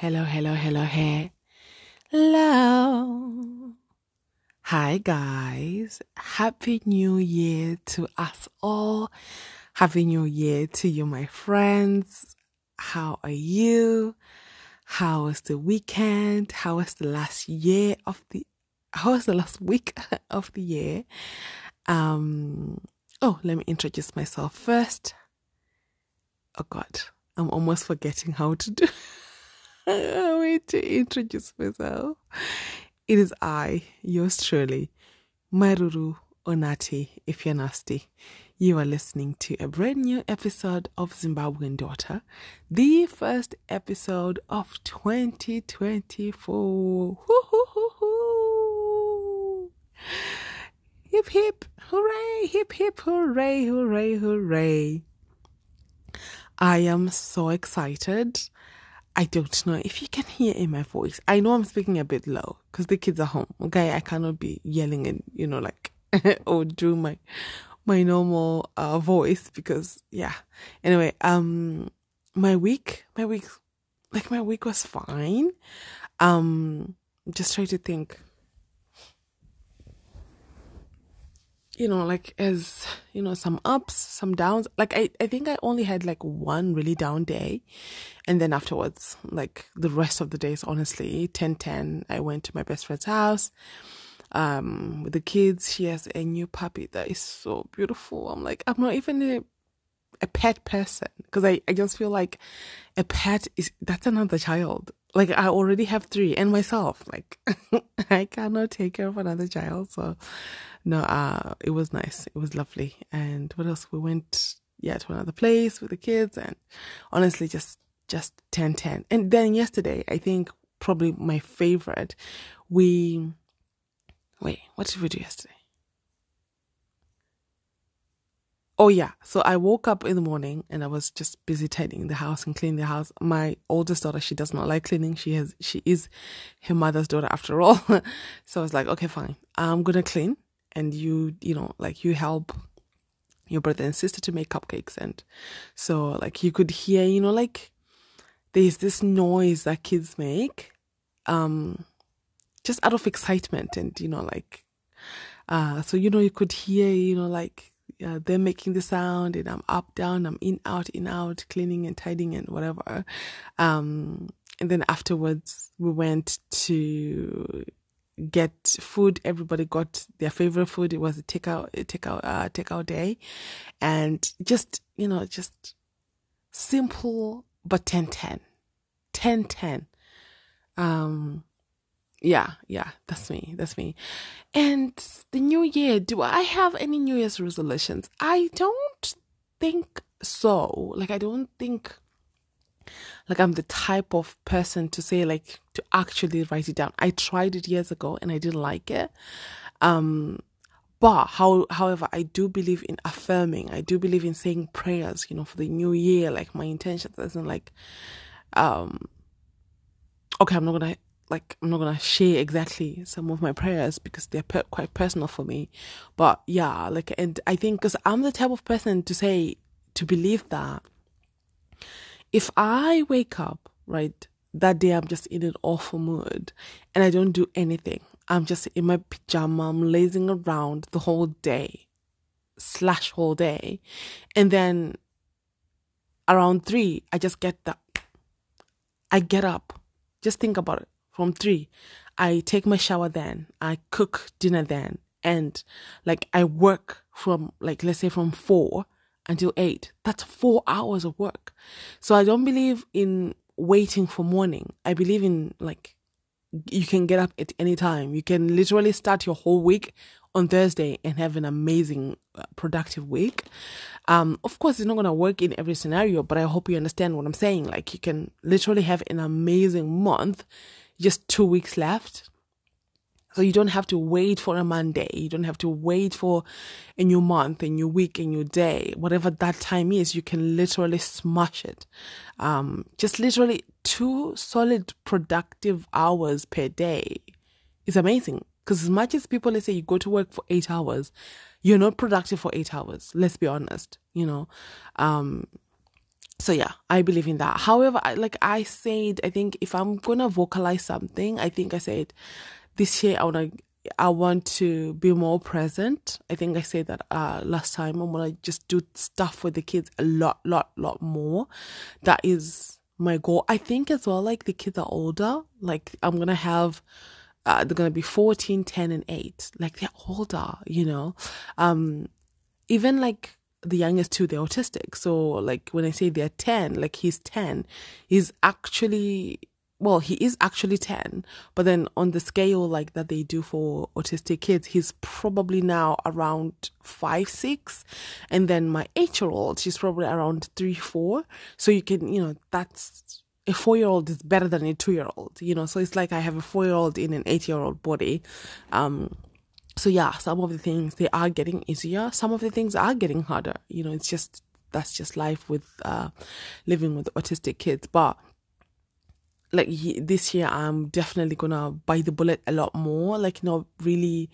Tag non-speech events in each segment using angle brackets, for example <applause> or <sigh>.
Hello, hello, hello, hello. Hi, guys. Happy New Year to us all. Happy New Year to you, my friends. How are you? How was the weekend? How was the last year of the how was the last <laughs> week of the year? Um oh, let me introduce myself first. Oh god, I'm almost forgetting how to do <laughs> <laughs> Wait to introduce myself. It is I, yours truly, Mai Ruru Onati, if you're nasty. You are listening to a brand new episode of Zimbabwean Daughter, the first episode of 2024. Woo-hoo-hoo-hoo. Hip hip, hooray, hip hip, hooray, hooray, hooray. I am so excited. I don't know if you can hear in my voice. I know I'm speaking a bit low because the kids are home. Okay, I cannot be yelling and you know like <laughs> or do my my normal uh, voice because yeah. Anyway, um, my week, my week, like my week was fine. Um, just try to think you know, like as you know, some ups, some downs. Like I, I think I only had like one really down day, and then afterwards, like the rest of the days, honestly, 10 10, I went to my best friend's house, um, with the kids. She has a new puppy that is so beautiful. I'm like, I'm not even a, a pet person because I, I just feel like a pet is that's another child. Like I already have three and myself. Like <laughs> I cannot take care of another child, so no, uh, it was nice. It was lovely. And what else? We went, yeah, to another place with the kids and honestly, just, just 10 10. And then yesterday, I think probably my favorite, we, wait, what did we do yesterday? Oh yeah. So I woke up in the morning and I was just busy tidying the house and cleaning the house. My oldest daughter, she does not like cleaning. She has, she is her mother's daughter after all. <laughs> so I was like, okay, fine. I'm to clean and you you know like you help your brother and sister to make cupcakes and so like you could hear you know like there's this noise that kids make um just out of excitement and you know like uh so you know you could hear you know like uh, they're making the sound and I'm up down I'm in out in out cleaning and tidying and whatever um and then afterwards we went to get food. Everybody got their favorite food. It was a takeout, a takeout, uh, takeout day, and just you know, just simple but 10 10. 10 10. Um, yeah, yeah, that's me. That's me. And the new year, do I have any New Year's resolutions? I don't think so. Like, I don't think like I'm the type of person to say like to actually write it down. I tried it years ago and I didn't like it. Um but how however I do believe in affirming. I do believe in saying prayers, you know, for the new year, like my intentions isn't like um okay, I'm not gonna like I'm not gonna share exactly some of my prayers because they're per- quite personal for me. But yeah, like and I think because I'm the type of person to say to believe that if I wake up, right, that day I'm just in an awful mood and I don't do anything, I'm just in my pajama, I'm lazing around the whole day, slash whole day. And then around three, I just get that. I get up. Just think about it. From three, I take my shower then, I cook dinner then, and like I work from like let's say from four until eight. That's four hours of work. So I don't believe in waiting for morning. I believe in like you can get up at any time. You can literally start your whole week on Thursday and have an amazing, uh, productive week. Um, of course, it's not going to work in every scenario, but I hope you understand what I'm saying. Like, you can literally have an amazing month, just two weeks left, so you don't have to wait for a Monday. You don't have to wait for a new month, a new week, a new day, whatever that time is. You can literally smash it. Um, just literally two solid productive hours per day is amazing. Because as much as people let's say you go to work for eight hours, you're not productive for eight hours. Let's be honest. You know, um, so yeah i believe in that however I, like i said i think if i'm gonna vocalize something i think i said this year i want to I want to be more present. I think I said that uh, last time. I want to just do stuff with the kids a lot, lot, lot more. That is my goal. I think as well, like the kids are older. Like I'm to have, uh, they're to be 14, 10, and 8. Like they're older, you know. Um, even like the youngest two, they're autistic. So, like, when I say they're 10, like, he's 10, he's actually, well, he is actually 10, but then on the scale, like, that they do for autistic kids, he's probably now around five, six. And then my eight year old, she's probably around three, four. So, you can, you know, that's, a four year old is better than a two year old, you know. So it's like I have a four year old in an eight year old body. Um, so yeah, some of the things they are getting easier. Some of the things are getting harder. You know, it's just that's just life with uh, living with autistic kids. But like this year, I'm definitely gonna bite the bullet a lot more. Like, not really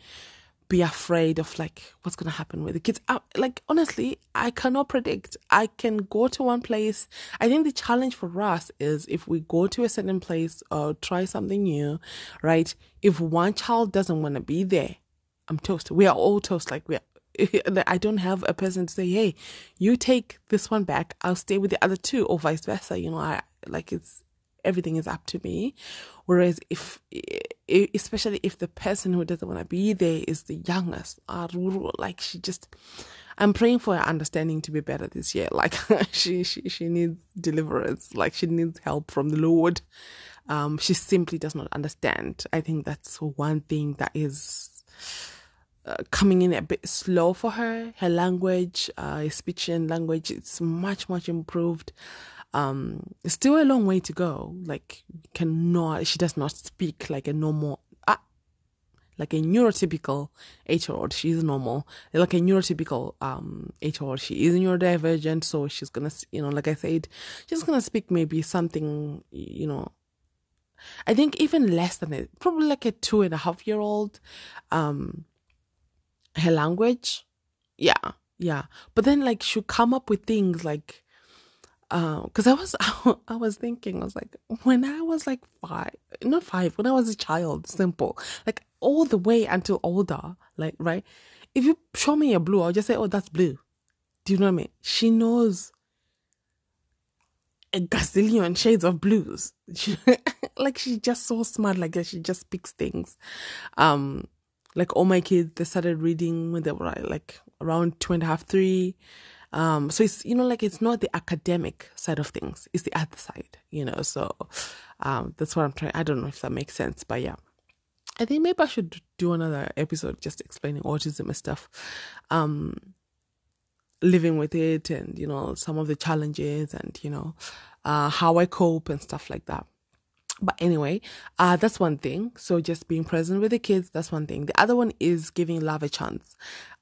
be afraid of like what's gonna happen with the kids. I, like honestly, I cannot predict. I can go to one place. I think the challenge for us is if we go to a certain place or try something new, right? If one child doesn't want to be there I'm toast. We are all toast. Like we are, <laughs> I don't have a person to say, "Hey, you take this one back. I'll stay with the other two, or vice versa." You know, I like it's everything is up to me. Whereas if, especially if the person who doesn't want to be there is the youngest, like she just, I'm praying for her understanding to be better this year. <laughs> Like she, she, she needs deliverance. Like she needs help from the Lord. Um, she simply does not understand. I think that's one thing that is uh, coming in a bit slow for her. Her language, uh, speech and language, it's much much improved. Um, still a long way to go. Like cannot, she does not speak like a normal, ah, like a neurotypical eight year old. She's normal, like a neurotypical um eight year old. She is neurodivergent, so she's gonna, you know, like I said, she's gonna speak maybe something, you know. I think even less than it, probably like a two and a half year old. Um, her language. Yeah, yeah. But then like she'll come up with things like because uh, I was <laughs> I was thinking I was like when I was like five not five when I was a child simple like all the way until older like right? If you show me a blue I'll just say oh that's blue. Do you know what I mean? She knows a gazillion shades of blues. She, <laughs> like she's just so smart like she just picks things. Um like all my kids they started reading when they were like around two and a half three. Um so it's you know like it's not the academic side of things. It's the other side you know? So um that's what i'm trying i don't know if that makes sense but yeah. I think maybe i should do another episode just explaining autism and stuff. Um living with it and you know some of the challenges and you know uh how i cope and stuff like that but anyway, uh, that's one thing. So just being present with the kids, that's one thing. The other one is giving love a chance.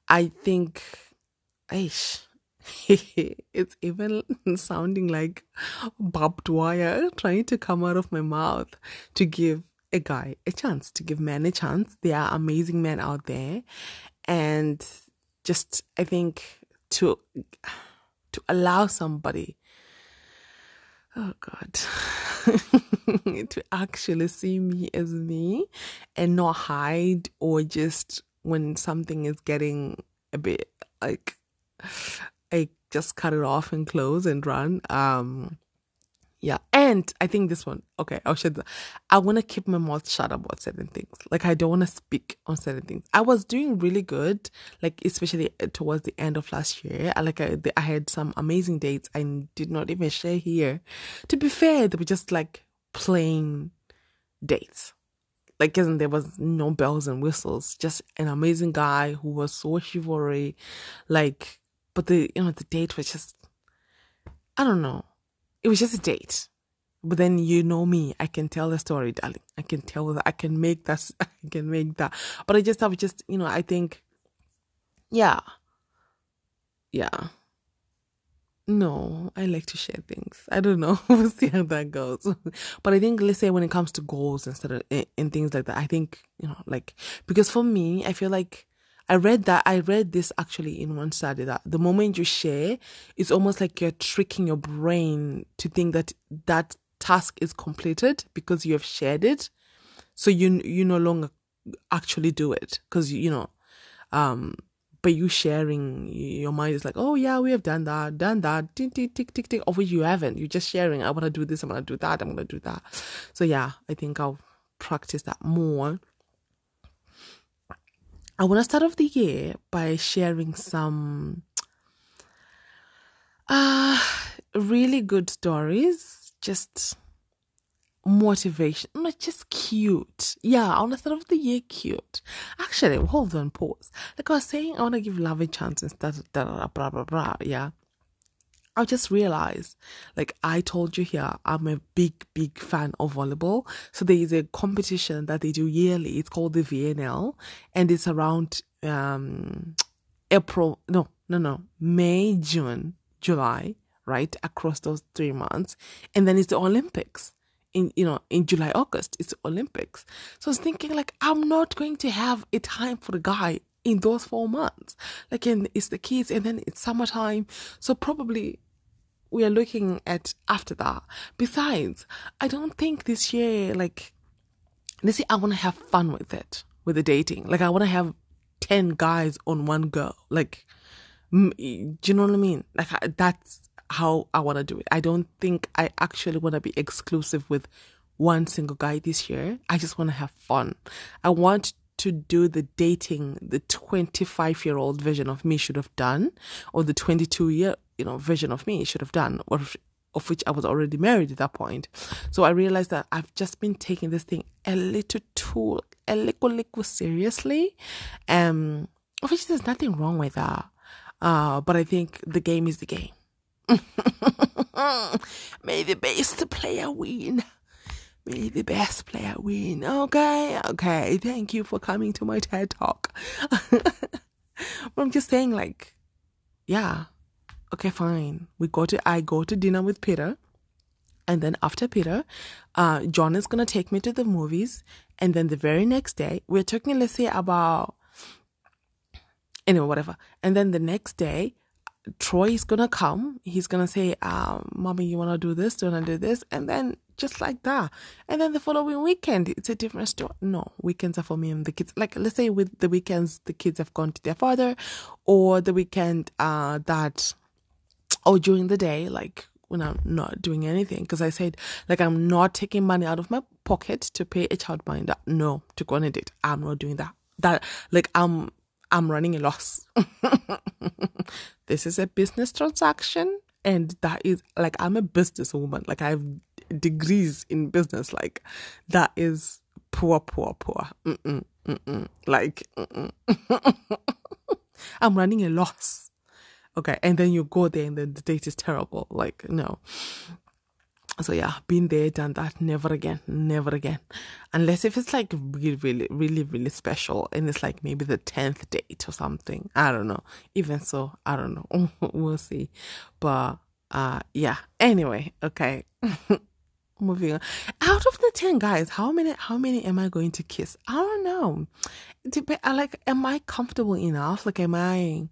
I think, aish, <laughs> it's even <laughs> sounding like barbed wire trying to come out of my mouth to give a guy a chance, to give men a chance. There are amazing men out there. And just, I think, to, to allow somebody oh god. <laughs> To actually see me as me and not hide or just when something is getting a bit like i just cut it off and close and run. Um yeah. And I think this one, okay, I'll share that. I want to keep my mouth shut about certain things. Like, I don't want to speak on certain things. I was doing really good, like, especially uh, towards the end of last year. I, like, I, I had some amazing dates I did not even share here. To be fair, they were just like plain dates. Like, isn't there was no bells and whistles, just an amazing guy who was so chivalry. Like, but the, you know, the date was just, I don't know it was just a date. But then you know me, I can tell the story, darling. I can tell that I can make that <laughs> I can make that. But I just have just you know, I think yeah. Yeah. No, I like to share things. I don't know. <laughs> we'll see how that goes. <laughs> but I think, let's say, when it comes to goals instead eh, of in, things like that, I think, you know, like, because for me, I feel like I read that I read this actually in one study that the moment you share, it's almost like you're tricking your brain to think that that task is completed because you have shared it. So you you no longer actually do it because you know, um, but you sharing your mind is like, oh yeah, we have done that, done that, tick tick tick tick tick. Of which you haven't. You're just sharing. I want to do this. I want to do that. I'm gonna do that. So yeah, I think I'll practice that more. I want to start off the year by sharing some uh really good stories, just motivation, not just cute. Yeah, I want to start off the year cute. Actually, hold on, pause. Like I was saying, I want to give love a chance instead of blah, blah, blah, blah, yeah. I just realized, like I told you here, I'm a big, big fan of volleyball. So there is a competition that they do yearly. It's called the VNL and it's around, um, April, no, no, no, May, June, July, right? Across those three months. And then it's the Olympics in, you know, in July, August, it's the Olympics. So I was thinking like, I'm not going to have a time for a guy in those four months. Like, and it's the kids, and then it's summertime. So probably we are looking at after that. Besides, I don't think this year, like, let's I want to have fun with it, with the dating. Like, I want to have 10 guys on one girl. Like, do you know what I mean? Like, that's how I want to do it. I don't think I actually want to be exclusive with one single guy this year. I just want to have fun. I want to do the dating the 25 year old version of me should have done, or the 22 year you know version of me should have done, or of which I was already married at that point. So I realized that I've just been taking this thing a little too a little little seriously, um, of which there's nothing wrong with that. Uh, but I think the game is the game. <laughs> May the best player win. May the best player win. Okay, okay. Thank you for coming to my TED talk. <laughs> but I'm just saying, like, yeah, okay, fine. We go to I go to dinner with Peter. And then after Peter, uh, John is gonna take me to the movies. And then the very next day, we're talking, let's say, about anyway, whatever. And then the next day, Troy is gonna come. He's gonna say, um, "Mommy, you wanna do this? Do you wanna do this?" And then just like that. And then the following weekend, it's a different story. No, weekends are for me and the kids. Like let's say with the weekends, the kids have gone to their father, or the weekend uh that, or during the day, like when I'm not doing anything. Because I said like I'm not taking money out of my pocket to pay a childminder. No, to go on a date. I'm not doing that. That like I'm I'm running a loss. <laughs> this is a business transaction. And that is like, I'm a businesswoman. Like, I have degrees in business. Like, that is poor, poor, poor. Mm-mm, mm-mm. Like, mm-mm. <laughs> I'm running a loss. Okay. And then you go there and then the date is terrible. Like, no so yeah, been there, done that. Never again, never again. Unless if it's like really, really, really, really special, and it's like maybe the tenth date or something. I don't know. Even so, I don't know. <laughs> we'll see. But uh, yeah. Anyway, okay. <laughs> Moving on. Out of the ten guys, how many? How many am I going to kiss? I don't know. Dep- like, am I comfortable enough? Like, am I?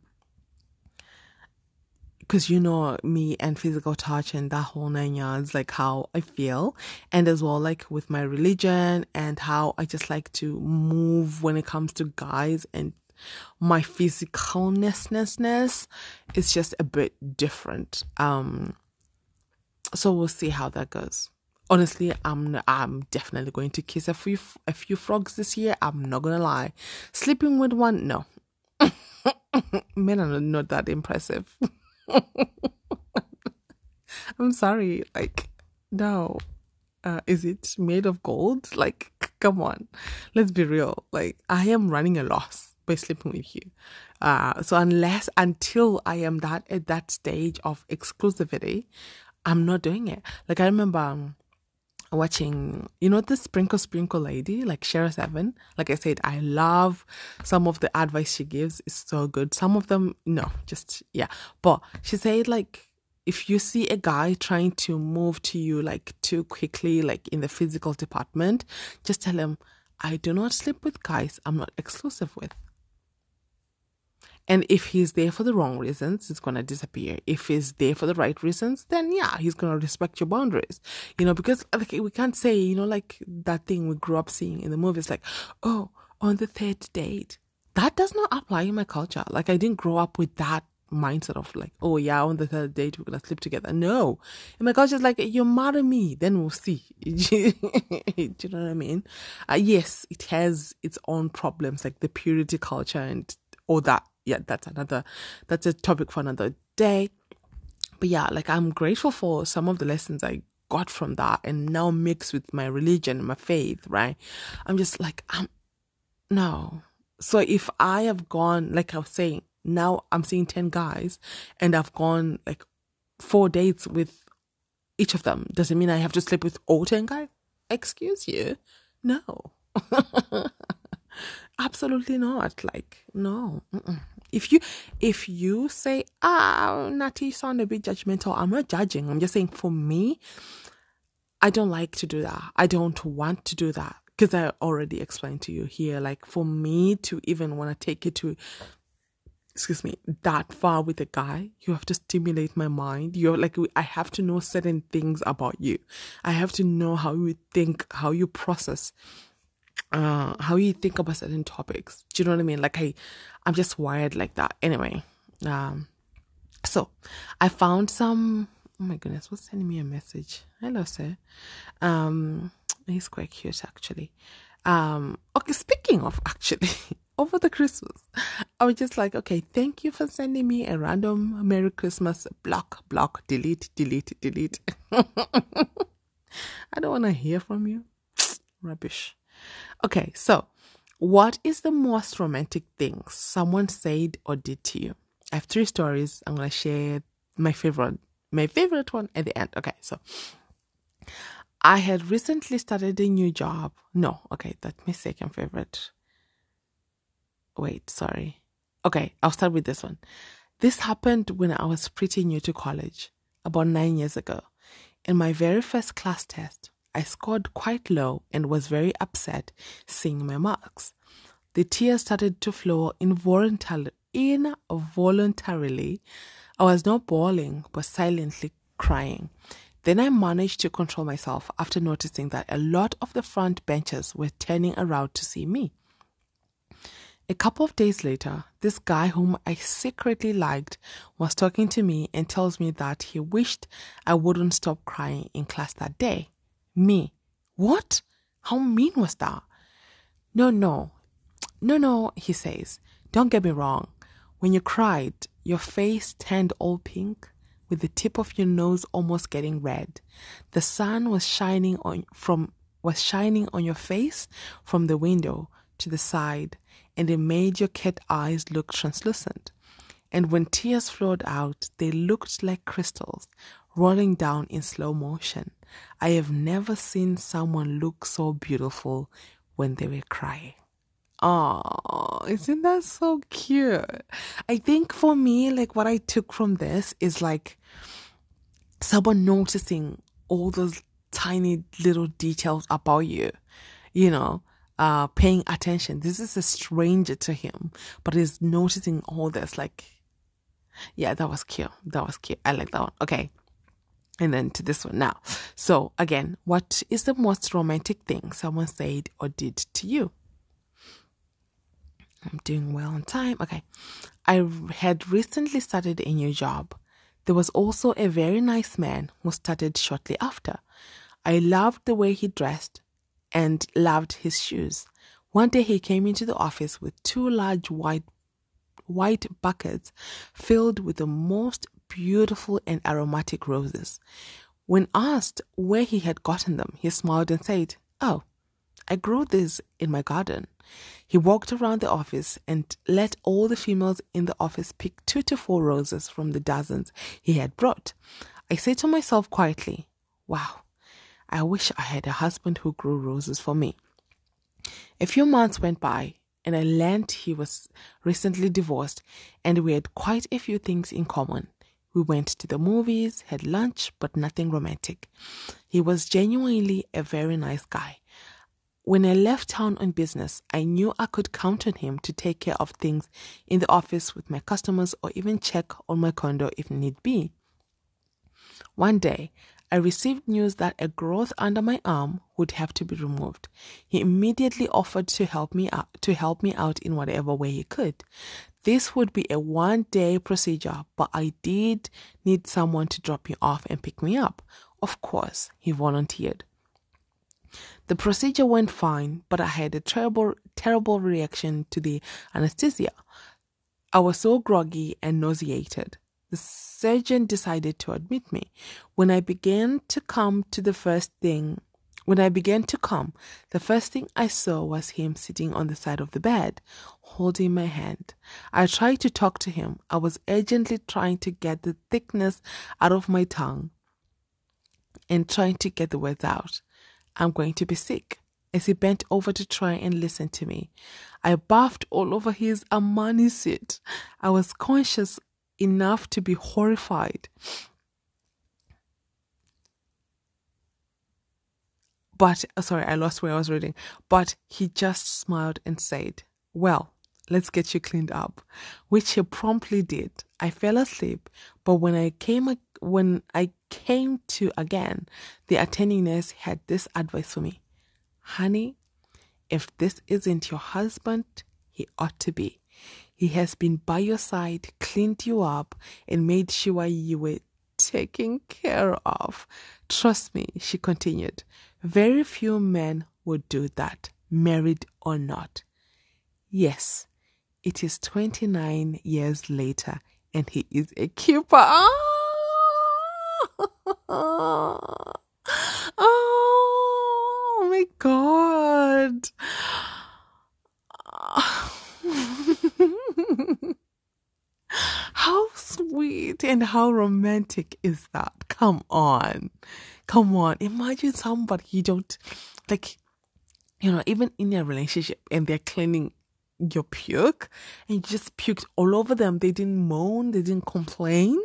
Because you know me and physical touch and that whole nine yards, like how I feel, and as well like with my religion and how I just like to move when it comes to guys and my physicalness is just a bit different. Um, so we'll see how that goes. Honestly, I'm I'm definitely going to kiss a few a few frogs this year. I'm not gonna lie. Sleeping with one, no. <laughs> Men are not that impressive. <laughs> <laughs> I'm sorry. Like, no. Uh, is it made of gold? Like, come on. Let's be real. Like, I am running a loss by sleeping with you. Uh, so unless, until I am that, at that stage of exclusivity, I'm not doing it. Like, I remember, um, watching, you know, the sprinkle sprinkle lady, like Shera Seven. Like I said, I love some of the advice she gives. It's so good. Some of them, no, just yeah. But she said like if you see a guy trying to move to you like too quickly, like in the physical department, just tell him, I do not sleep with guys I'm not exclusive with. And if he's there for the wrong reasons, it's going to disappear. If he's there for the right reasons, then yeah, he's going to respect your boundaries. You know, because like, we can't say, you know, like that thing we grew up seeing in the movies, like, oh, on the third date. That does not apply in my culture. Like, I didn't grow up with that mindset of like, oh yeah, on the third date we're gonna sleep together. No, in my culture, it's like you marry me, then we'll see. <laughs> Do you know what I mean? Uh, yes, it has its own problems, like the purity culture and all that yeah, that's another that's a topic for another day. But yeah, like I'm grateful for some of the lessons I got from that and now mixed with my religion and my faith, right? I'm just like I'm no. So if I have gone like I was saying, now I'm seeing 10 guys and I've gone like four dates with each of them. Does it mean I have to sleep with all 10 guys? Excuse you? No. <laughs> Absolutely not. Like, no. Mm-mm. If you if you say, ah, Natty, you sound a bit judgmental, I'm not judging. I'm just saying for me, I don't like to do that. I don't want to do that. Because I already explained to you here, like for me to even want to take it to excuse me, that far with a guy, you have to stimulate my mind. You're like, I have to know certain things about you. I have to know how you think, how you process uh, how you think about certain topics. Do you know what I mean? Like I, I'm just wired like that. Anyway, um, so I found some. Oh my goodness, what's sending me a message? Hello, sir. Um, he's quite cute actually. Um, okay, speaking of actually, <laughs> over the Christmas, I was just like, okay, thank you for sending me a random Merry Christmas block, block, delete, delete, delete. <laughs> I don't want to hear from you. Rubbish. Okay, so what is the most romantic thing someone said or did to you? I have three stories. I'm gonna share my favorite, my favorite one at the end. Okay, so I had recently started a new job. No, okay, that's my second favorite. Wait, sorry. Okay, I'll start with this one. This happened when I was pretty new to college, about nine years ago. In my very first class test, I scored quite low and was very upset seeing my marks. The tears started to flow involuntarily. involuntarily. I was not bawling, but silently crying. Then I managed to control myself after noticing that a lot of the front benches were turning around to see me. A couple of days later, this guy whom I secretly liked was talking to me and tells me that he wished I wouldn't stop crying in class that day. Me. What? How mean was that? No, no. No, no, he says. Don't get me wrong. When you cried, your face turned all pink with the tip of your nose almost getting red. The sun was shining on from was shining on your face from the window to the side and it made your cat eyes look translucent. And when tears flowed out, they looked like crystals rolling down in slow motion. I have never seen someone look so beautiful when they were crying. Oh, isn't that so cute? I think for me, like what I took from this is like someone noticing all those tiny little details about you, you know, uh, paying attention. This is a stranger to him, but he's noticing all this. Like, yeah, that was cute. That was cute. I like that one. Okay and then to this one now. So, again, what is the most romantic thing someone said or did to you? I'm doing well on time. Okay. I had recently started a new job. There was also a very nice man who started shortly after. I loved the way he dressed and loved his shoes. One day he came into the office with two large white white buckets filled with the most beautiful and aromatic roses. When asked where he had gotten them, he smiled and said, Oh, I grew these in my garden. He walked around the office and let all the females in the office pick two to four roses from the dozens he had brought. I said to myself quietly, Wow, I wish I had a husband who grew roses for me. A few months went by, and I learned he was recently divorced, and we had quite a few things in common. We went to the movies, had lunch, but nothing romantic. He was genuinely a very nice guy. When I left town on business, I knew I could count on him to take care of things in the office with my customers or even check on my condo if need be. One day, I received news that a growth under my arm would have to be removed. He immediately offered to help me out to help me out in whatever way he could. This would be a one day procedure, but I did need someone to drop me off and pick me up. Of course, he volunteered. The procedure went fine, but I had a terrible, terrible reaction to the anesthesia. I was so groggy and nauseated. The surgeon decided to admit me. When I began to come to the first thing when I began to come, the first thing I saw was him sitting on the side of the bed, holding my hand. I tried to talk to him. I was urgently trying to get the thickness out of my tongue and trying to get the words out. I'm going to be sick. As he bent over to try and listen to me, I baffed all over his Armani suit. I was conscious enough to be horrified. But, uh, sorry, I lost where I was reading. But he just smiled and said, Well, let's get you cleaned up, which he promptly did. I fell asleep, but when I came when I came to again, the attending nurse had this advice for me. Honey, if this isn't your husband, he ought to be. He has been by your side, cleaned you up, and made sure you were taken care of. Trust me, she continued. Very few men would do that, married or not. Yes, it is 29 years later and he is a keeper. Oh, <laughs> oh my god. <laughs> how sweet and how romantic is that? Come on. Come on, imagine somebody you don't like, you know, even in a relationship and they're cleaning your puke and you just puked all over them. They didn't moan, they didn't complain.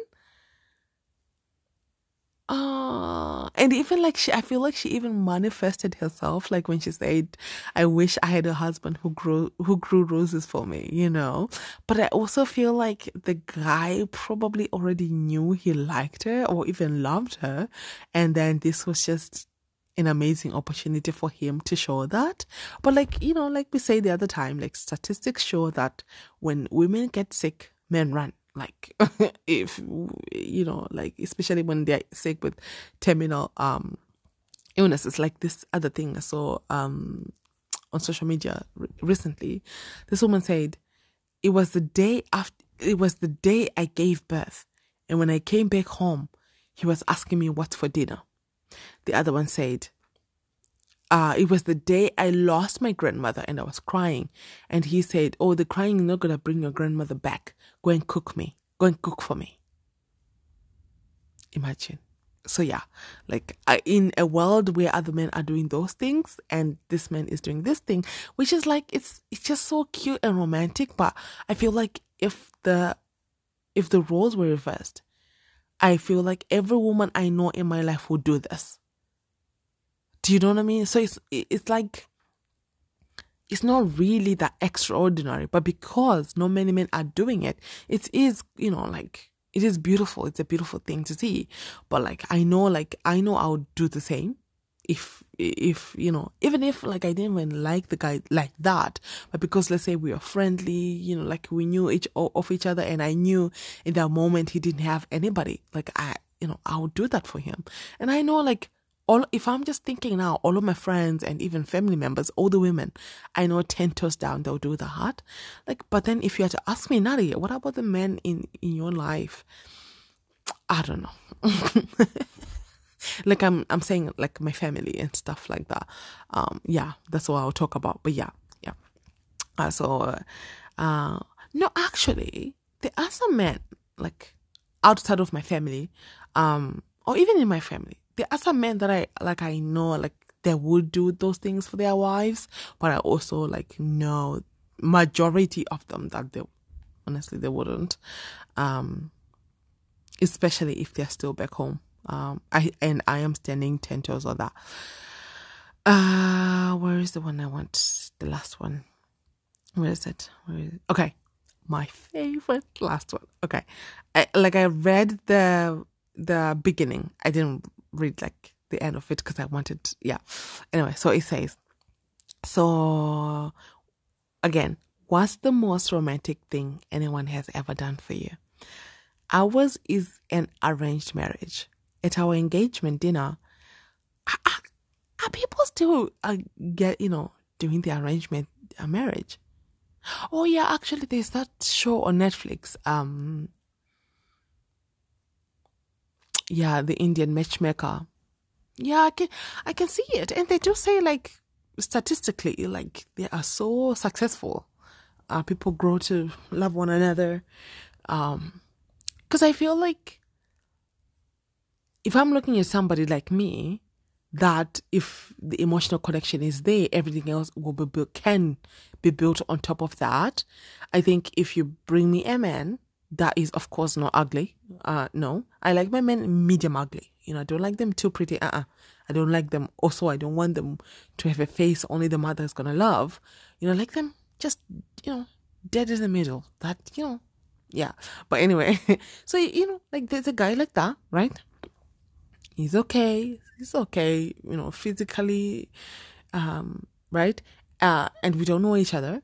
And even like she, I feel like she even manifested herself, like when she said, "I wish I had a husband who grew who grew roses for me," you know. But I also feel like the guy probably already knew he liked her or even loved her, and then this was just an amazing opportunity for him to show that. But like you know, like we say the other time, like statistics show that when women get sick, men run like <laughs> if you know like especially when they're sick with terminal um illnesses like this other thing i saw um on social media re- recently this woman said it was the day after it was the day i gave birth and when i came back home he was asking me what's for dinner. The other one said uh, it was the day I lost my grandmother and I was crying. And he said, Oh, the crying is not going to bring your grandmother back. Go and cook me. Go and cook for me. Imagine. So, yeah, like I, in a world where other men are doing those things and this man is doing this thing, which is like, it's, it's just so cute and romantic. But I feel like if the, if the roles were reversed, I feel like every woman I know in my life would do this do you know what I mean? So it's it's like it's not really that extraordinary, but because not many men are doing it, it is, you know, like it is beautiful. It's a beautiful thing to see. But like I know like I know I would do the same if if you know even if like I didn't even like the guy like that, but because let's say we are friendly, you know, like we knew each of each other, and I knew in that moment he didn't have anybody, like I you know I would do that for him, and I know like all if I'm just thinking now, all of my friends and even family members, all the women, I know ten toes down they'll do the heart. Like, but then if you had to ask me, Nadia, what about the men in in your life? I don't know. <laughs> like I'm I'm saying like my family and stuff like that. Um, yeah, that's what I'll talk about. But yeah, yeah. Uh, so, uh, no, actually, there are some men like outside of my family, um, or even in my family there are some men that I like I know like they would do those things for their wives, but I also like know majority of them that they honestly they wouldn't. Um especially if they're still back home. Um I and I am standing ten toes on that. Uh where is the one I want? The last one. Where is it? Where is it? Okay, my favorite last one. Okay, I, like I read the the beginning. I didn't read like the end of it because I wanted. Yeah. Anyway, so it says. So, again, what's the most romantic thing anyone has ever done for you? Ours is an arranged marriage. At our engagement dinner, are, are people still uh, get you know doing the arrangement uh, marriage? Oh yeah, actually, there's that show on Netflix. Um, yeah, the Indian matchmaker. Yeah, I can I can see it, and they do say like statistically, like they are so successful. Uh, people grow to love one another. Um, because I feel like if I'm looking at somebody like me, that if the emotional connection is there, everything else will be built, can be built on top of that. I think if you bring me a man that is of course not ugly, uh, no, I like my men medium ugly. You know, I don't like them too pretty. Uh, uh I don't like them. Also, I don't want them to have a face only the mother is gonna love. You know, like them just you know dead in the middle. That you know, yeah. But anyway, <laughs> so you know, like there's a guy like that, right? He's okay. He's okay. You know, physically, um, right? Uh, and we don't know each other.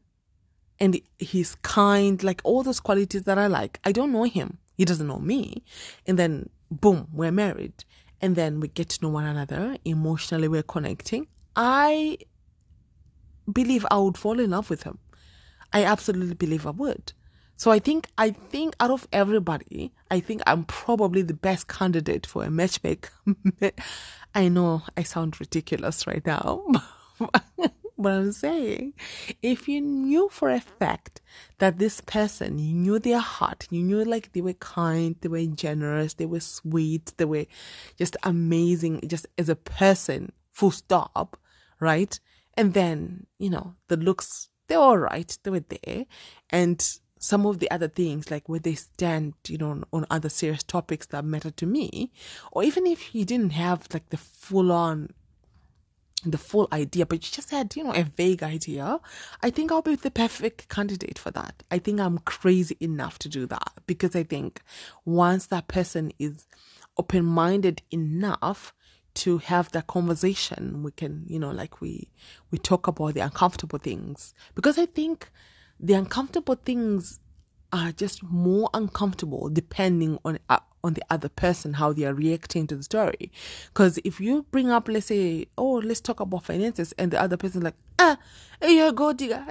And he's kind, like all those qualities that I like. I don't know him. He doesn't know me. And then, boom, we're married and then we get to know one another. Emotionally, we're connecting. I believe I would fall in love with him. I absolutely believe I would. So I think I think out of everybody, I think I'm probably the best candidate for a matchmaker. <laughs> I know I sound ridiculous right now. <laughs> But I'm saying, if you knew for a fact that this person, you knew their heart, you knew like they were kind, they were generous, they were sweet, they were just amazing, just as a person, full stop, right? And then, you know, the looks, they're all right, they were there. And some of the other things, like where they stand, you know, on, on other serious topics that matter to me, or even if you didn't have like the full on the full idea, but you just had, you know, a vague idea, I think I'll be the perfect candidate for that. I think I'm crazy enough to do that because I think once that person is open minded enough to have that conversation, we can, you know, like we we talk about the uncomfortable things. Because I think the uncomfortable things are just more uncomfortable depending on uh, on the other person how they are reacting to the story. Because if you bring up let's say oh let's talk about finances and the other person like ah you're a gold <laughs> digger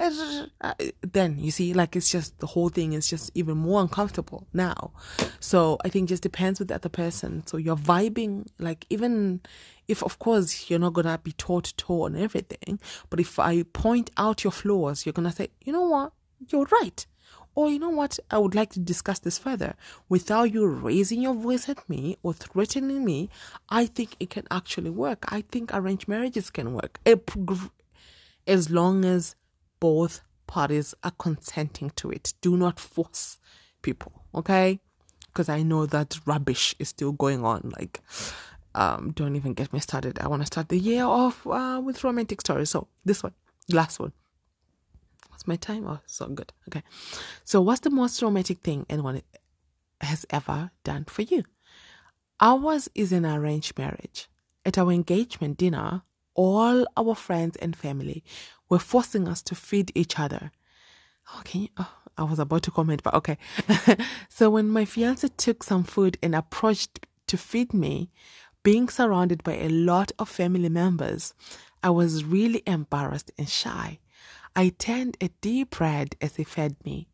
then you see like it's just the whole thing is just even more uncomfortable now. So i think just depends with the other person. So you're vibing like even if of course you're not gonna be toe to toe on everything but if i point out your flaws you're gonna say you know what? You're right or you know what, I would like to discuss this further. Without you raising your voice at me or threatening me, I think it can actually work. I think arranged marriages can work. As long as both parties are consenting to it. Do not force people, okay? Because I know that rubbish is still going on. Like, um, don't even get me started. I want to start the year off uh, with romantic stories. So, this one, last one my time? Oh, so good. Okay. So, what's the most romantic thing anyone has ever done for you? Ours is an arranged marriage. At our engagement dinner, all our friends and family were forcing us to feed each other. Oh, okay. Oh, I was about to comment, but okay. <laughs> so when my fiance took some food and approached to feed me, being surrounded by a lot of family members, I was really embarrassed and shy. I turned a deep red as he fed me.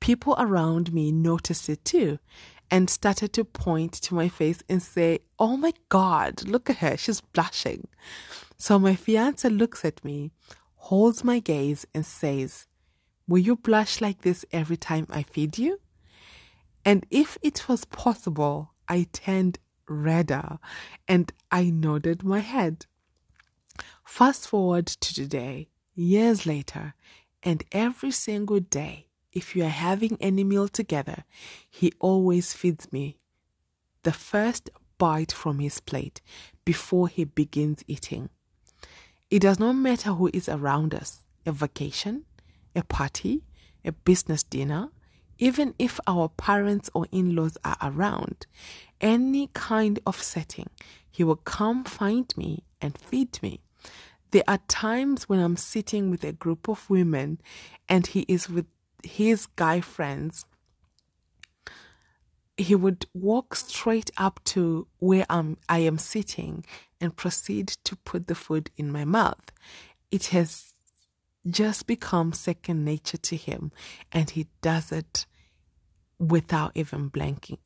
People around me noticed it too and started to point to my face and say, Oh my God, look at her, she's blushing. So my fiance looks at me, holds my gaze, and says, Will you blush like this every time I feed you? And if it was possible, I turned redder and I nodded my head. Fast forward to today years later, and every single day, if you are having any meal together, he always feeds me the first bite from his plate before he begins eating. It does not matter who is around us a vacation, a party, a business dinner, even if our parents or in laws are around, any kind of setting, he will come find me and feed me. There are times when I'm sitting with a group of women and he is with his guy friends. He would walk straight up to where I'm, I am sitting and proceed to put the food in my mouth. It has just become second nature to him and he does it without even blanking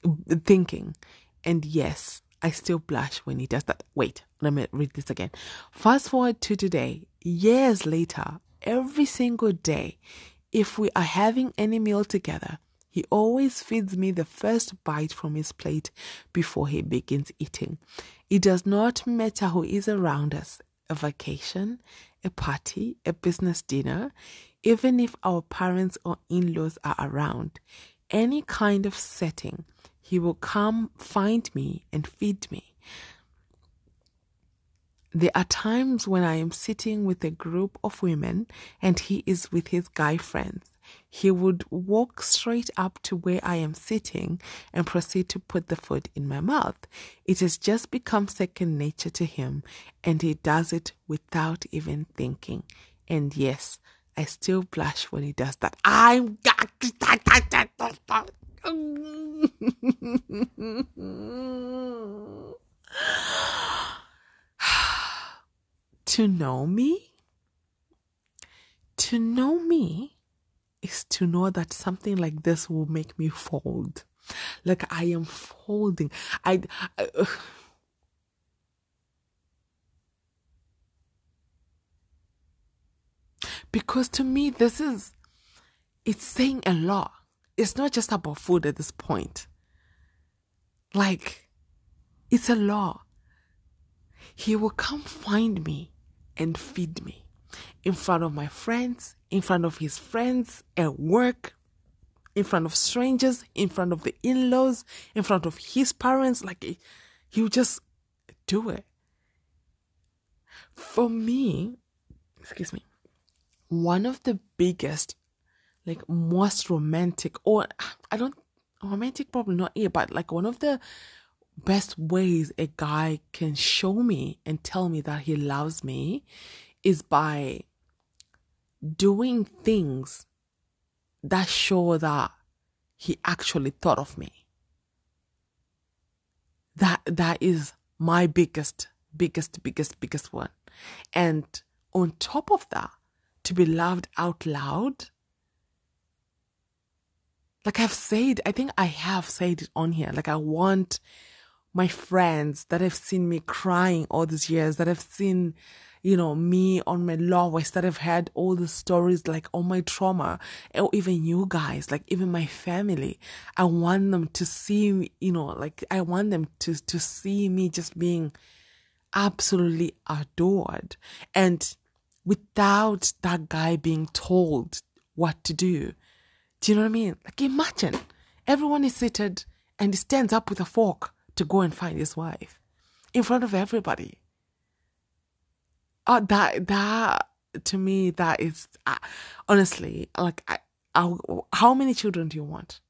thinking and yes i still blush when he does that wait let me read this again fast forward to today years later every single day if we are having any meal together he always feeds me the first bite from his plate before he begins eating. It does not matter who is around us a vacation, a party, a business dinner, even if our parents or in laws are around, any kind of setting, he will come find me and feed me. There are times when I am sitting with a group of women and he is with his guy friends. He would walk straight up to where I am sitting and proceed to put the food in my mouth. It has just become second nature to him, and he does it without even thinking. And yes, I still blush when he does that. I'm. <laughs> <laughs> to know me? To know me is to know that something like this will make me fold. Like I am folding. I. I uh, because to me, this is. It's saying a lot. It's not just about food at this point. Like, it's a law. He will come find me and feed me in front of my friends, in front of his friends at work, in front of strangers, in front of the in laws, in front of his parents. Like he would just do it. For me, excuse me, one of the biggest, like most romantic, or I don't, romantic probably not here, but like one of the best ways a guy can show me and tell me that he loves me is by doing things that show that he actually thought of me. That that is my biggest, biggest, biggest, biggest one. And on top of that, to be loved out loud. Like I've said, I think I have said it on here. Like I want my friends that have seen me crying all these years, that have seen you know, me on my lowest that have had all the stories, like all my trauma, or even you guys, like even my family. I want them to see, you know, like I want them to, to see me just being absolutely adored. And without that guy being told what to do. Do you know what I mean? Like imagine everyone is seated and he stands up with a fork to go and find his wife in front of everybody. Uh, that that to me that is uh, honestly like I, I, how many children do you want?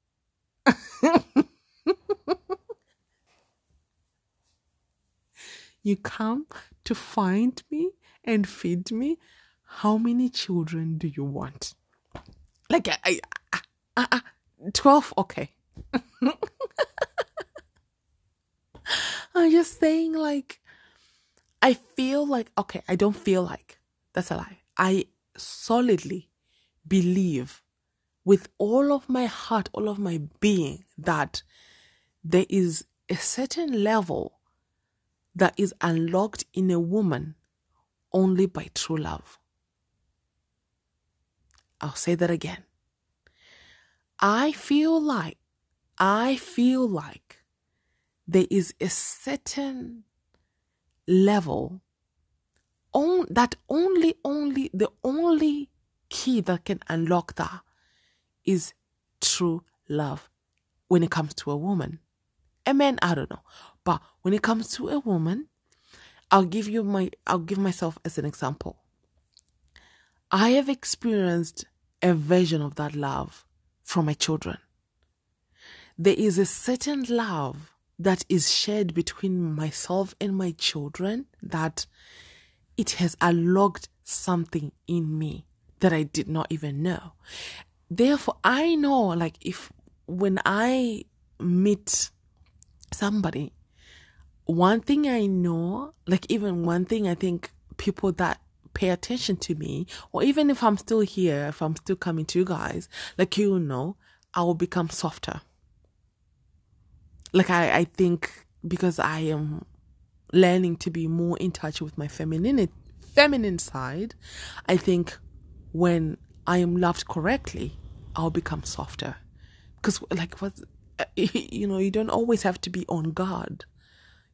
You come to find me and feed me. How many children do you want? Like I, I, I 12 okay <laughs> i'm just saying like I feel like, okay, I don't feel like, that's a lie. I solidly believe with all of my heart, all of my being, that there is a certain level that is unlocked in a woman only by true love. I'll say that again. I feel like, I feel like there is a certain level on that only only the only key that can unlock that is true love when it comes to a woman a man i don't know but when it comes to a woman I'll give you my, I'll give myself as an example. I have experienced a version of that love from my children. There is a certain love that is shared between myself and my children that it has unlocked something in me that I did not even know. Therefore, I know like if when I meet somebody, one thing I know, like even one thing I think people that pay attention to me, or even if I'm still here, if I'm still coming to you guys, like you know, I will become softer. Like I, I think because I am learning to be more in touch with my feminine feminine side, I think when I am loved correctly, I'll become softer. Because like what <laughs> you know, you don't always have to be on guard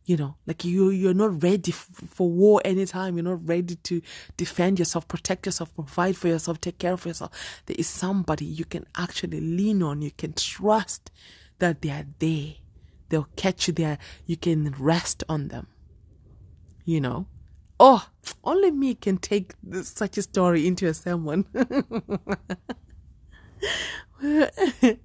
you know? Like you you're not ready f- for war anytime. You're not ready to defend yourself protect yourself provide for yourself take care of yourself. There is somebody you can actually lean on you can trust that they are there they'll catch you there you can rest on them you know oh only me can take this, such a story into a sermon <laughs>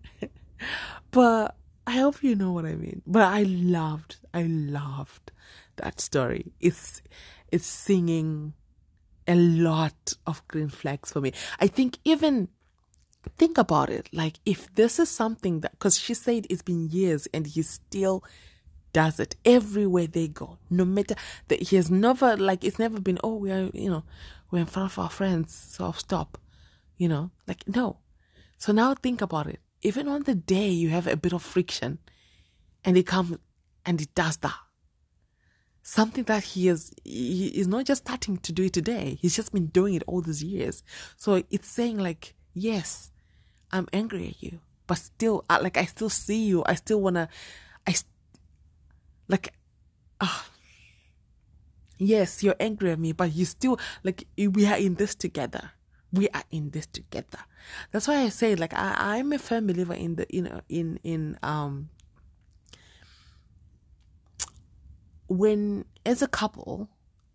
but I hope you know what I mean. But I loved, I loved that story. It's, it's singing a lot of green flags for me. I think even think about it. Like if this is something that, because she said it's been years and he still does it everywhere they go. No matter that he has never like it's never been. Oh, we are you know we're in front of our friends, so stop. You know, like no. So now think about it even on the day you have a bit of friction and it comes and he does that something that he is he is not just starting to do it today he's just been doing it all these years so it's saying like yes i'm angry at you but still like i still see you i still want to i like ah uh, yes you're angry at me but you still like we are in this together we are in this together. That's why I say, like, I, I'm a firm believer in the, you know, in, in, um, when as a couple,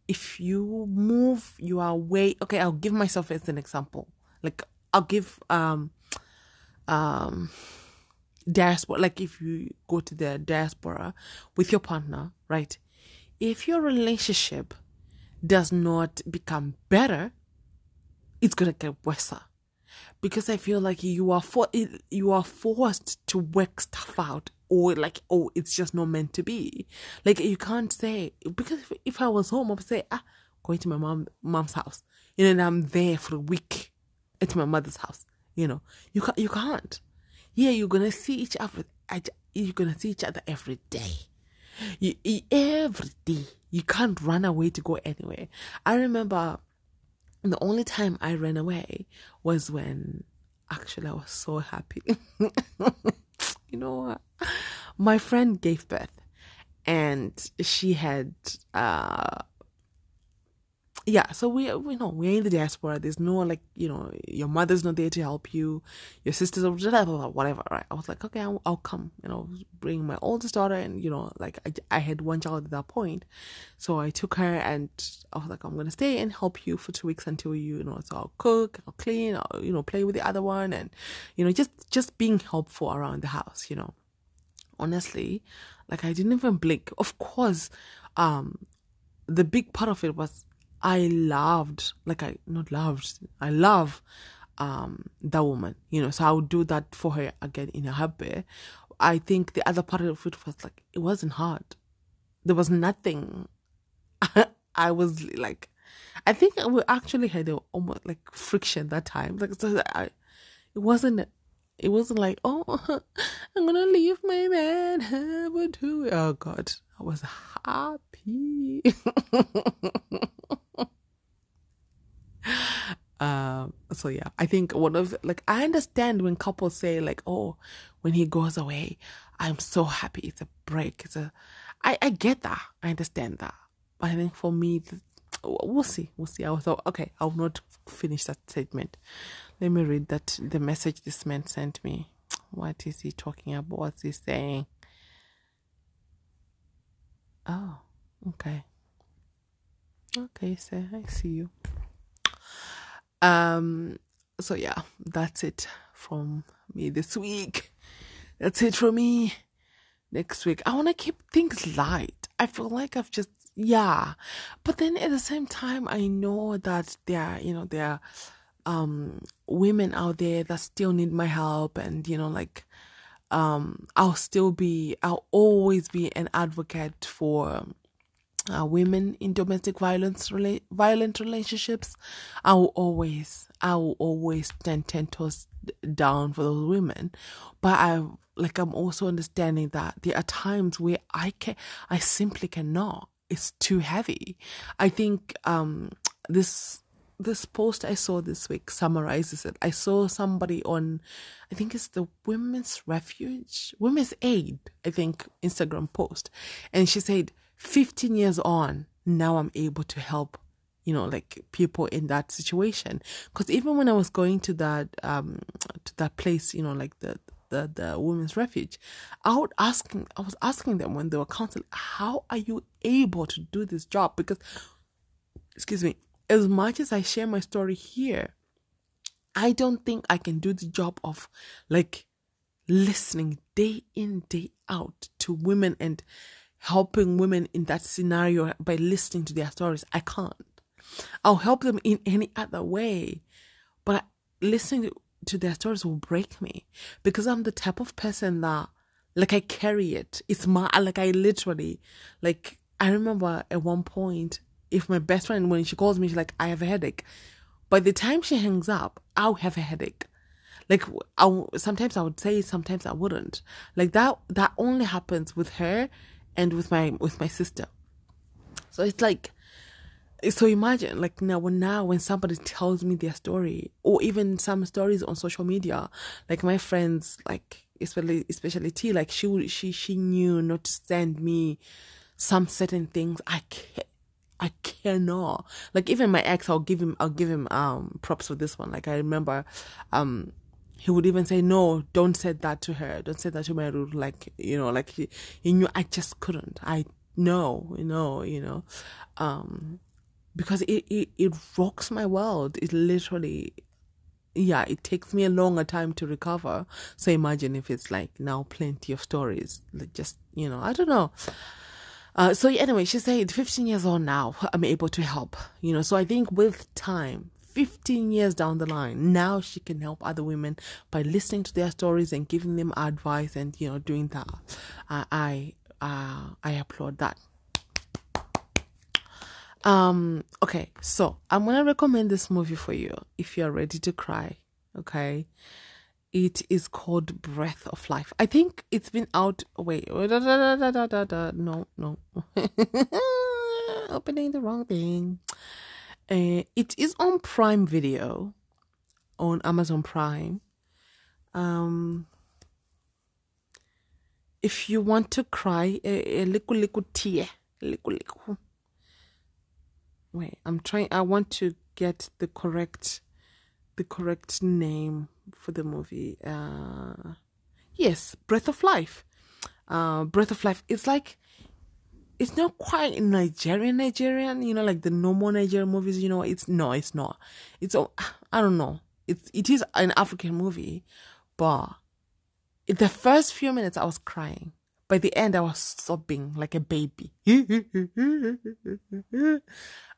if you move your way, okay, I'll give myself as an example. Like, I'll give, um, um, diaspora, like if you go to the diaspora with your partner, right? If your relationship does not become better, it's gonna get worse because I feel like you are for you are forced to work stuff out or like oh it's just not meant to be. Like you can't say because if, if I was home I'd say ah going to my mom mom's house and I'm there for a week at my mother's house you know. You can't you can't. Yeah you're gonna see each other you're gonna see each other every day. You every day. You can't run away to go anywhere. I remember the only time I ran away was when actually I was so happy. <laughs> you know? My friend gave birth and she had uh yeah, so we we know we're in the diaspora. There's no like you know your mother's not there to help you, your sisters or whatever. Right? I was like, okay, I'll, I'll, come. You know, bring my oldest daughter, and you know, like I, I had one child at that point, so I took her, and I was like, I'm gonna stay and help you for two weeks until you, you know, so I'll cook, I'll clean, I'll you know play with the other one, and you know just just being helpful around the house. You know, honestly, like I didn't even blink. Of course, um, the big part of it was I loved, like I not loved, I love um that woman, you know, so I would do that for her again in a heartbeat. I think the other part of it was like it wasn't hard. There was nothing. <laughs> I was like, I think we actually had a, almost like friction that time. Like so I, it wasn't. It wasn't like, oh, <laughs> I'm gonna leave my man. <laughs> But do oh God, I was happy. <laughs> um so yeah i think one of like i understand when couples say like oh when he goes away i'm so happy it's a break it's a i i get that i understand that but i think for me we'll see we'll see i thought okay i'll not finish that statement let me read that the message this man sent me what is he talking about what's he saying oh okay Okay, so I see you. Um, so yeah, that's it from me this week. That's it from me. Next week, I want to keep things light. I feel like I've just yeah, but then at the same time, I know that there are you know there are um women out there that still need my help, and you know like um I'll still be I'll always be an advocate for uh, women in domestic violence rela- violent relationships. I will always i will always stand ten toes down for those women. But i like i'm also understanding that there are times where i can i simply cannot it's too heavy i think um this this post I saw this week summarizes it. I saw somebody on, I think it's the Women's Refuge, Women's Aid, I think, Instagram post. And she said, 15 years on, now I'm able to help, you know, like people in that situation. Because even when I was going to that, um, to that place, you know, like the, the, the women's refuge, I would asking, I was asking them when they were counseling, how are you able to do this job? Because, excuse me, as much as I share my story here, I don't think I can do the job of like listening day in, day out to women and helping women in that scenario by listening to their stories. I can't. I'll help them in any other way, but listening to their stories will break me because I'm the type of person that, like, I carry it. It's my, like, I literally, like, I remember at one point, if my best friend, when she calls me, she's like, I have a headache. By the time she hangs up, I'll have a headache. Like, I sometimes I would say, sometimes I wouldn't. Like that, that only happens with her and with my with my sister. So it's like so imagine like now when now when somebody tells me their story or even some stories on social media like my friends like especially especially T like she would she she knew not to send me some certain things I can't I cannot like even my ex I'll give him I'll give him um props for this one like I remember um he would even say, No, don't say that to her. Don't say that to my Meru. Like, you know, like he, he knew I just couldn't. I know, you know, you know. Um, because it, it, it rocks my world. It literally, yeah, it takes me a longer time to recover. So imagine if it's like now plenty of stories. Like just, you know, I don't know. Uh, so anyway, she said, 15 years old now, I'm able to help, you know. So I think with time, 15 years down the line, now she can help other women by listening to their stories and giving them advice and, you know, doing that. Uh, I, uh, I applaud that. Um, okay, so I'm gonna recommend this movie for you if you're ready to cry. Okay. It is called Breath of Life. I think it's been out. Wait, no, no, <laughs> opening the wrong thing. Uh, it is on Prime Video, on Amazon Prime. Um, if you want to cry, a little little tear, little little. Wait, I'm trying. I want to get the correct, the correct name for the movie. Uh, yes, Breath of Life. Uh, Breath of Life. It's like it's not quite Nigerian Nigerian, you know, like the normal Nigerian movies, you know, it's no, it's not. It's I don't know. It's it is an African movie, but in the first few minutes I was crying. By the end I was sobbing like a baby.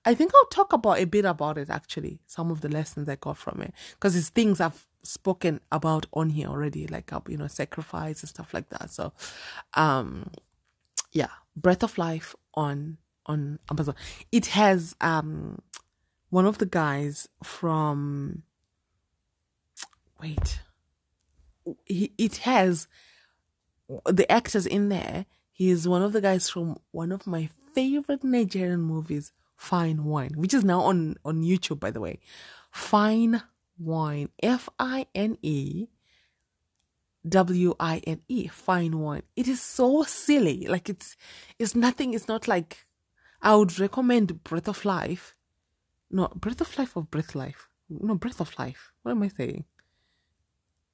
I think I'll talk about a bit about it actually, some of the lessons I got from it because it's things I've spoken about on here already like you know sacrifice and stuff like that. So um yeah, Breath of Life on on Amazon. It has um one of the guys from wait. it has the actors in there. He is one of the guys from one of my favorite Nigerian movies, Fine Wine, which is now on on YouTube by the way. Fine Wine, F I N E W I N E, fine wine. It is so silly. Like it's it's nothing, it's not like I would recommend Breath of Life. No, Breath of Life or Breath Life? No, Breath of Life. What am I saying?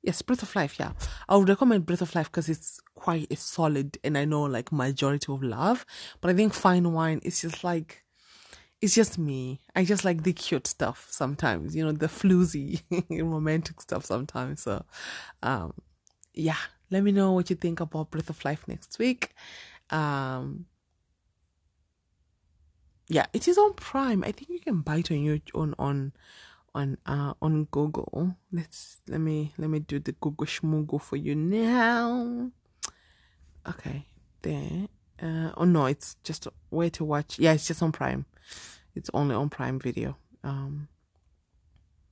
Yes, Breath of Life, yeah. I would recommend Breath of Life because it's quite it's solid and I know like majority of love. But I think Fine Wine is just like it's just me. I just like the cute stuff sometimes, you know, the floozy <laughs> romantic stuff sometimes. So, um, yeah, let me know what you think about Breath of Life next week. Um, yeah, it is on Prime. I think you can buy it on your on on on uh on Google. Let's let me let me do the Google schmoogle for you now. Okay, there. Uh, oh no, it's just where to watch. Yeah, it's just on Prime. It's only on Prime Video. Um,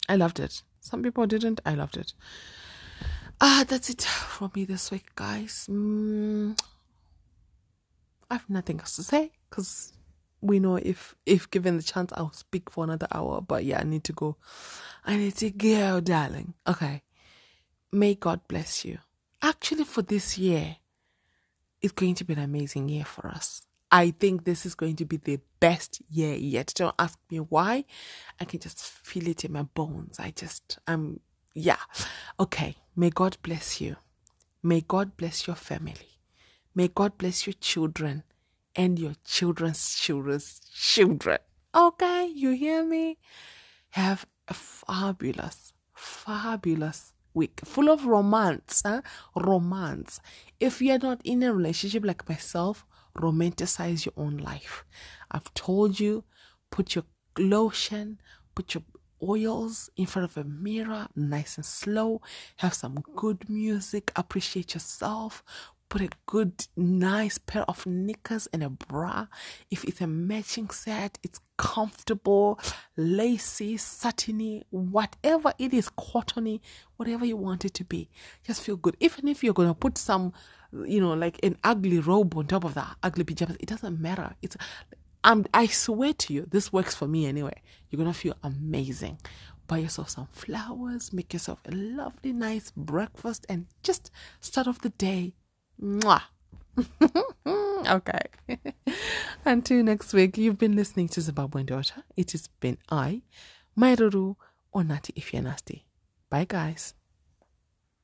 I loved it. Some people didn't. I loved it. Ah, that's it for me this week, guys. Mm, I have nothing else to say because we know if if given the chance, I'll speak for another hour. But yeah, I need to go. I need to go, darling. Okay. May God bless you. Actually, for this year, it's going to be an amazing year for us. I think this is going to be the best year yet. Don't ask me why. I can just feel it in my bones. I just, I'm, yeah. Okay. May God bless you. May God bless your family. May God bless your children and your children's children's children. Okay. You hear me? Have a fabulous, fabulous week full of romance. Huh? Romance. If you're not in a relationship like myself, romanticize your own life. I've told you, put your lotion, put your oils in front of a mirror, nice and slow. Have some good music, appreciate yourself. Put a good, nice pair of knickers and a bra. If it's a matching set, it's comfortable, lacy, satiny, whatever it is, cottony, whatever you want it to be. Just feel good. Even if you're gonna put some you know, like an ugly robe on top of that ugly pajamas. It doesn't matter. It's um, I swear to you, this works for me anyway. You're gonna feel amazing. Buy yourself some flowers, make yourself a lovely, nice breakfast, and just start off the day. Mwah. <laughs> okay. <laughs> Until next week, you've been listening to Zimbabwean Daughter. It has been I, Mai Ruru, or Nati if you're nasty. Bye, guys.